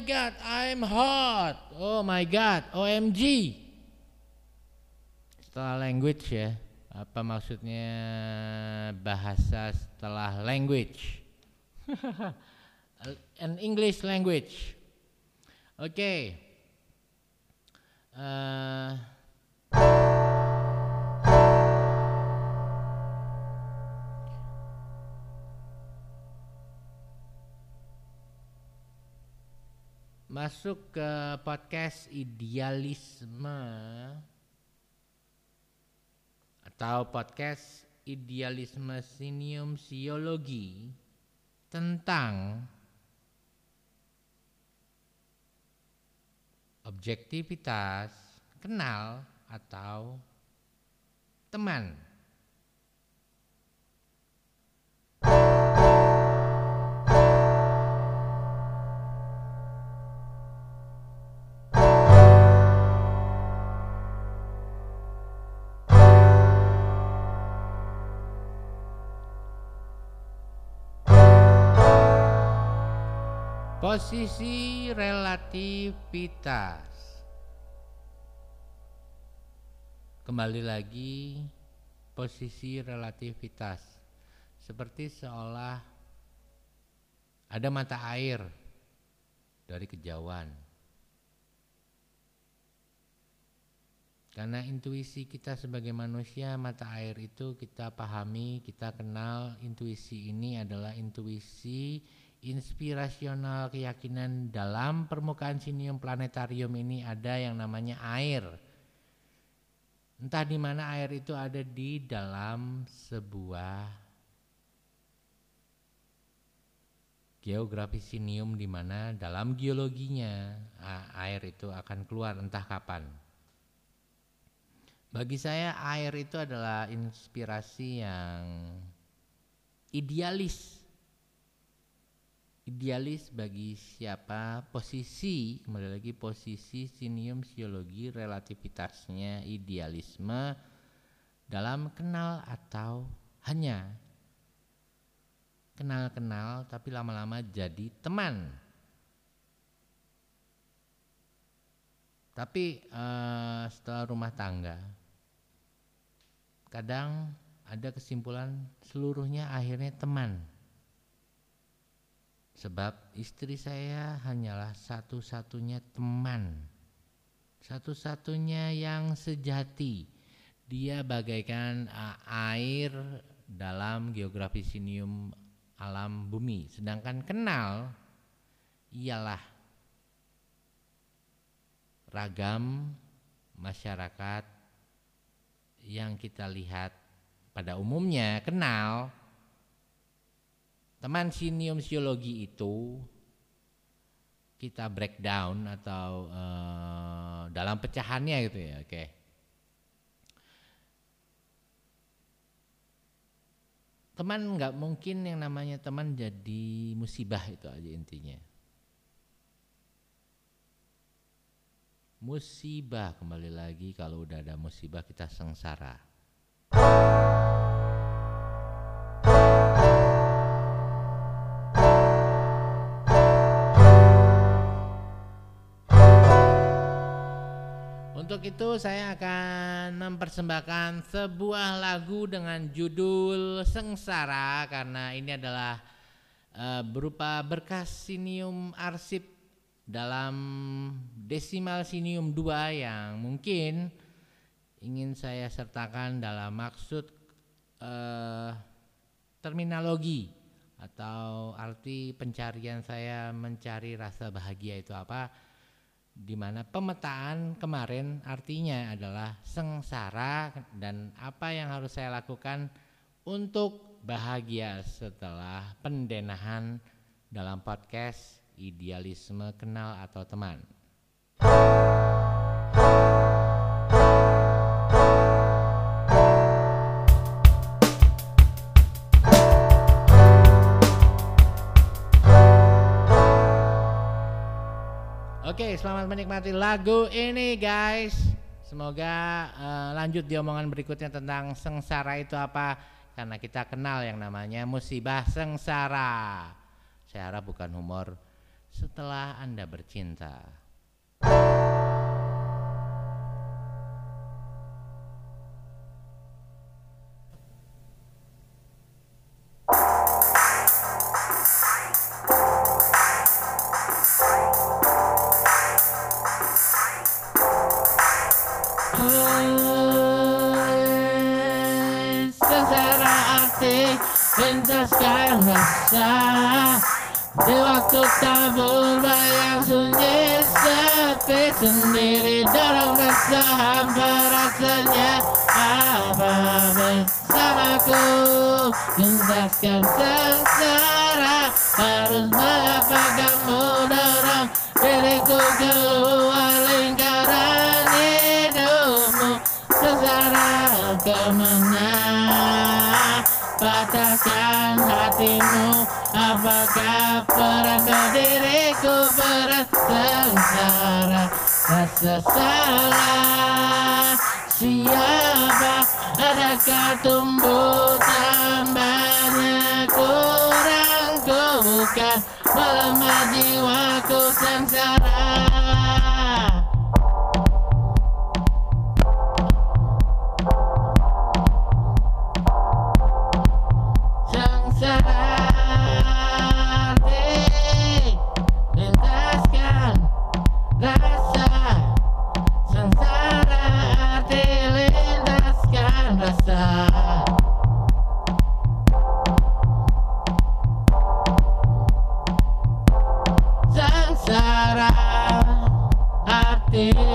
god, I'm hot. Oh my god, OMG. Setelah language ya. Apa maksudnya bahasa setelah language? An English language. Oke. Okay. Uh, masuk ke podcast idealisme atau podcast idealisme sinium siologi tentang objektivitas, kenal atau teman. Posisi relativitas. Kembali lagi posisi relativitas. Seperti seolah ada mata air dari kejauhan. Karena intuisi kita sebagai manusia, mata air itu kita pahami, kita kenal. Intuisi ini adalah intuisi inspirasional keyakinan dalam permukaan sinium planetarium ini ada yang namanya air. Entah di mana air itu ada di dalam sebuah geografi sinium di mana dalam geologinya air itu akan keluar entah kapan. Bagi saya air itu adalah inspirasi yang idealis idealis bagi siapa? Posisi kembali lagi posisi sinium siologi relativitasnya idealisme dalam kenal atau hanya. Kenal-kenal tapi lama-lama jadi teman. Tapi uh, setelah rumah tangga kadang ada kesimpulan seluruhnya akhirnya teman Sebab istri saya hanyalah satu-satunya teman, satu-satunya yang sejati. Dia bagaikan air dalam geografi sinium alam bumi. Sedangkan kenal ialah ragam masyarakat yang kita lihat pada umumnya kenal Teman sinium itu kita breakdown atau uh, dalam pecahannya gitu ya, oke. Okay. Teman nggak mungkin yang namanya teman jadi musibah itu aja intinya. Musibah kembali lagi kalau udah ada musibah kita sengsara. Untuk itu saya akan mempersembahkan sebuah lagu dengan judul Sengsara karena ini adalah uh, berupa berkas sinium arsip dalam desimal sinium 2 yang mungkin ingin saya sertakan dalam maksud uh, terminologi atau arti pencarian saya mencari rasa bahagia itu apa di mana pemetaan kemarin artinya adalah sengsara dan apa yang harus saya lakukan untuk bahagia setelah pendenahan dalam podcast idealisme kenal atau teman. Oke, selamat menikmati lagu ini guys. Semoga uh, lanjut di omongan berikutnya tentang sengsara itu apa karena kita kenal yang namanya musibah sengsara. Saya harap bukan humor setelah Anda bercinta. Rasa Di waktu tabur bayang sunyi sepi sendiri Dorong hampa rasanya. Apa bersamaku? Lintaskan sengsara. Harus mengapa kamu dorong diriku keluar lingkaran hidupmu? Sengsara ke mana Patahkan hatimu. Apakah perasaan diriku berat sengsara Rasa salah Siapa? Adakah tumbuh arti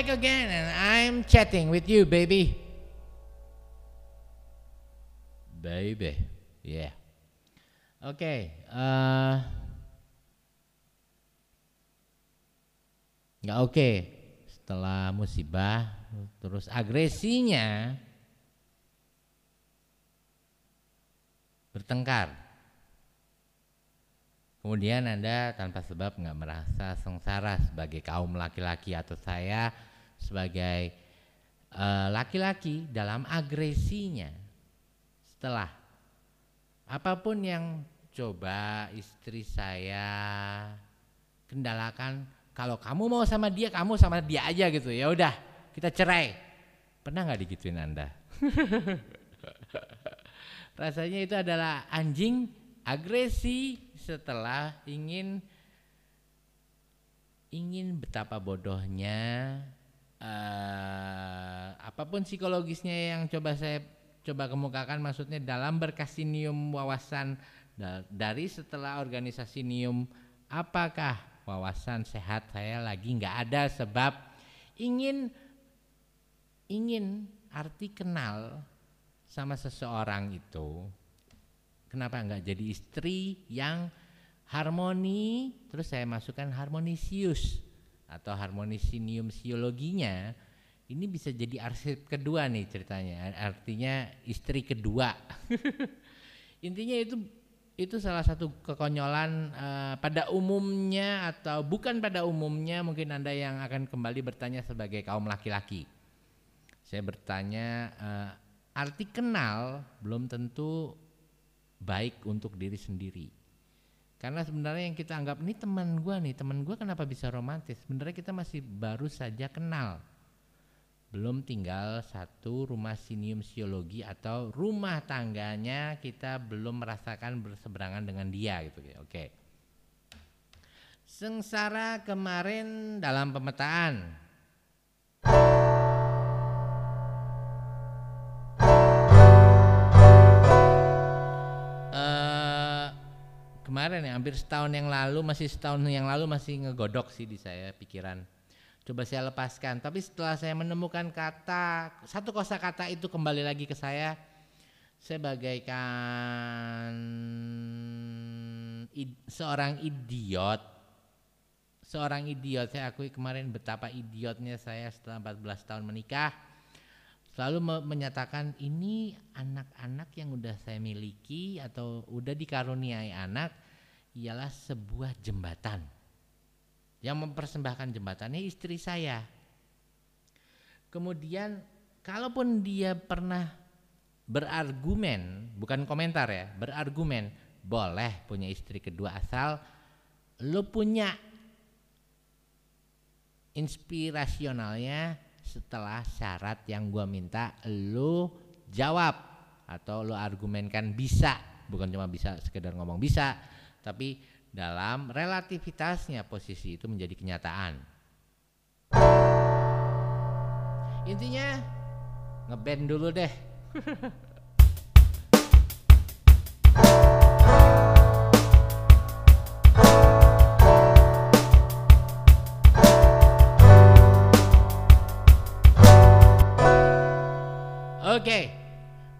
back again and I'm chatting with you, baby. Baby, yeah. Oke, eh, nggak oke setelah musibah, terus agresinya bertengkar. Kemudian Anda tanpa sebab nggak merasa sengsara sebagai kaum laki-laki atau saya sebagai eh, laki-laki dalam agresinya. Setelah apa pun yang coba istri saya kendalakan, kalau kamu mau sama dia, kamu sama dia aja gitu. Ya udah, kita cerai. Pernah nggak digituin Anda? Rasanya itu adalah anjing agresi setelah ingin ingin betapa bodohnya eh, apa pun psikologisnya yang coba saya coba kemukakan maksudnya dalam berkasih nium wawasan da- dari setelah organisasi nium apakah wawasan sehat saya lagi? Nggak ada sebab ingin ingin arti kenal sama seseorang itu kenapa nggak jadi istri yang harmoni? Terus saya masukkan harmonisius atau harmonisinium siologinya ini bisa jadi arsip kedua nih ceritanya. Artinya istri kedua. Intinya itu itu salah satu kekonyolan eh, pada umumnya atau bukan pada umumnya mungkin anda yang akan kembali bertanya sebagai kaum laki-laki. Saya bertanya eh, arti kenal belum tentu baik untuk diri sendiri. Karena sebenarnya yang kita anggap ini teman gua nih, teman gua kenapa bisa romantis? Sebenarnya kita masih baru saja kenal. belum tinggal satu rumah sinium siologi atau rumah tangganya kita belum merasakan berseberangan dengan dia gitu ya. Oke. Sengsara kemarin dalam pemetaan. Kemarin ya hampir setahun yang lalu masih setahun yang lalu masih ngegodok sih di saya pikiran. Coba saya lepaskan. Tapi setelah saya menemukan kata satu kosa kata itu kembali lagi ke saya saya bagaikan id, seorang idiot. Seorang idiot saya akui kemarin betapa idiotnya saya setelah 14 tahun menikah selalu me menyatakan ini anak-anak yang udah saya miliki atau udah dikaruniai anak ialah sebuah jembatan yang mempersembahkan jembatannya istri saya. Kemudian kalaupun dia pernah berargumen, bukan komentar ya, berargumen, boleh punya istri kedua asal lo punya inspirasionalnya setelah syarat yang gua minta lo jawab atau lo argumenkan bisa, bukan cuma bisa sekedar ngomong bisa, tapi dalam relativitasnya posisi itu menjadi kenyataan. Intinya ngeband dulu deh.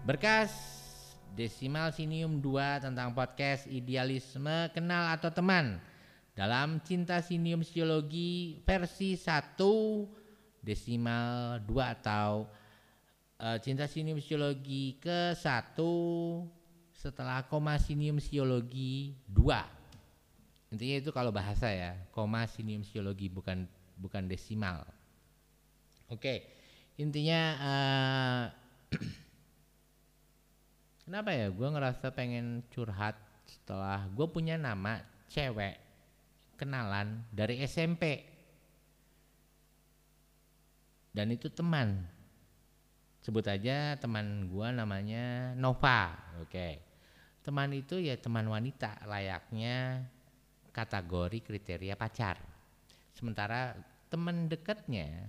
berkas Desimal Sinium 2 tentang podcast Idealisme Kenal atau Teman dalam Cinta Sinium Psikologi versi 1 desimal 2 atau uh, Cinta Sinium Psikologi ke 1 setelah koma Sinium Psikologi 2. Intinya itu kalau bahasa ya, koma Sinium Psikologi bukan bukan desimal. Oke. Intinya uh, Kenapa ya? Gue ngerasa pengen curhat setelah gue punya nama cewek kenalan dari SMP. Dan itu teman. Sebut aja teman gue namanya Nova. Oke. Teman itu ya teman wanita layaknya kategori kriteria pacar. Sementara teman dekatnya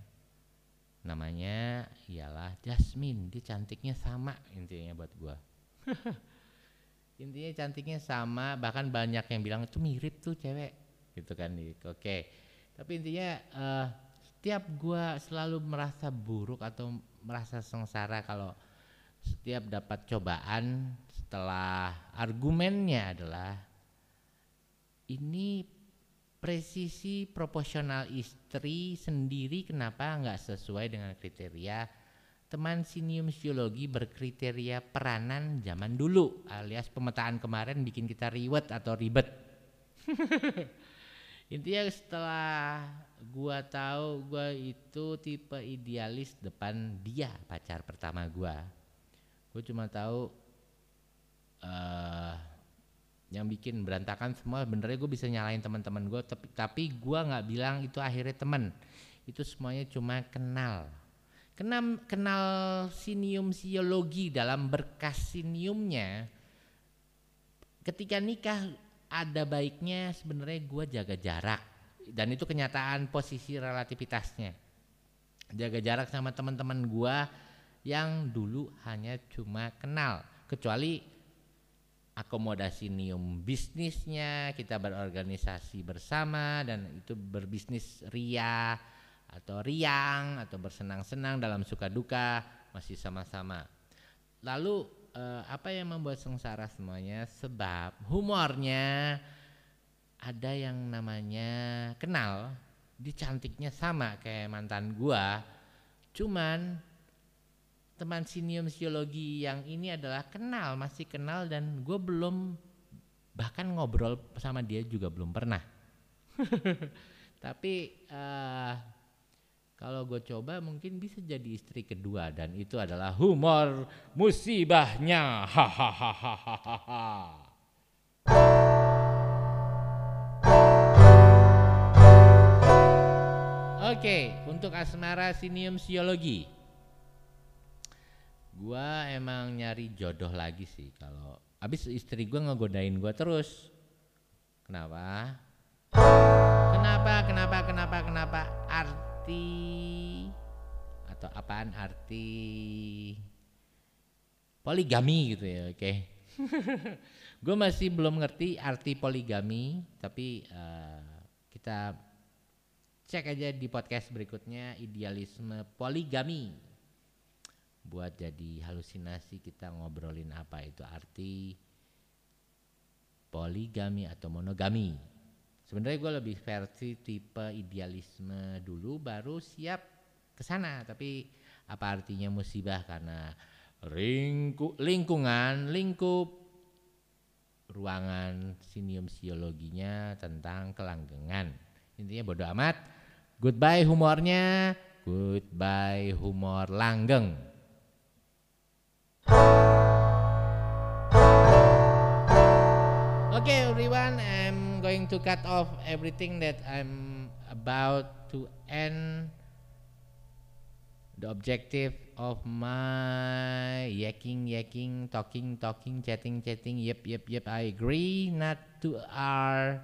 namanya ialah Jasmine. Dia cantiknya sama intinya buat gue. intinya cantiknya sama bahkan banyak yang bilang itu mirip tuh cewek. Gitu kan oke. Tapi intinya uh, setiap gua selalu merasa buruk atau merasa sengsara kalau setiap dapat cobaan setelah argumennya adalah ini presisi proporsional istri sendiri kenapa nggak sesuai dengan kriteria teman sinium siologi berkriteria peranan zaman dulu alias pemetaan kemarin bikin kita riwet atau ribet. Intinya setelah gua tahu gua itu tipe idealis depan dia pacar pertama gua. Gua cuma tahu uh, yang bikin berantakan semua benernya gue bisa nyalain teman-teman gue tapi tapi gue nggak bilang itu akhirnya teman itu semuanya cuma kenal kenal, kenal sinium siologi dalam berkas siniumnya ketika nikah ada baiknya sebenarnya gue jaga jarak. Dan itu kenyataan posisi relativitasnya. Jaga jarak sama teman-teman gue yang dulu hanya cuma kenal. Kecuali akomodasi nium bisnisnya kita berorganisasi bersama dan itu berbisnis ria atau riang atau bersenang-senang dalam suka duka masih sama-sama. Lalu eh, apa yang membuat sengsara semuanya? Sebab humornya ada yang namanya kenal, di cantiknya sama kayak mantan gua. Cuman teman sinium psikologi yang ini adalah kenal, masih kenal dan gue belum bahkan ngobrol sama dia juga belum pernah. Tapi uh, kalau gue coba mungkin bisa jadi istri kedua dan itu adalah humor musibahnya. Hahaha. Oke, untuk asmara sinium siologi. Gua emang nyari jodoh lagi sih kalau abis istri gua ngegodain gua terus. Kenapa? Kenapa? Kenapa? Kenapa? Kenapa? Arti atau apaan arti poligami gitu ya, oke. Okay. gue masih belum ngerti arti poligami, tapi uh, kita cek aja di podcast berikutnya idealisme poligami. Buat jadi halusinasi kita ngobrolin apa itu arti poligami atau monogami. Sebenarnya gue lebih versi tipe idealisme dulu baru siap ke sana, tapi apa artinya musibah karena Lingku, lingkungan, lingkup ruangan sinium siologinya tentang kelanggengan. Intinya bodoh amat. Goodbye humornya, goodbye humor langgeng. Okay everyone, I'm going to cut off everything that I'm about to end. The objective of my yaking yaking talking talking chatting chatting. Yep yep yep I agree. Not to are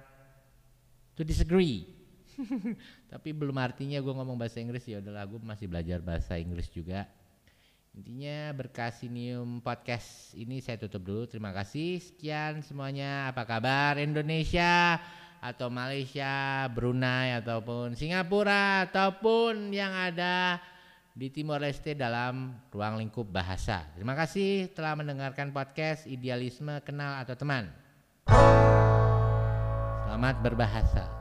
to disagree. Tapi belum artinya gue ngomong bahasa Inggris. Ya udahlah gue masih belajar bahasa Inggris juga intinya berkasinium podcast ini saya tutup dulu terima kasih sekian semuanya apa kabar Indonesia atau Malaysia Brunei ataupun Singapura ataupun yang ada di Timor Leste dalam ruang lingkup bahasa. Terima kasih telah mendengarkan podcast Idealisme Kenal atau Teman. Selamat berbahasa.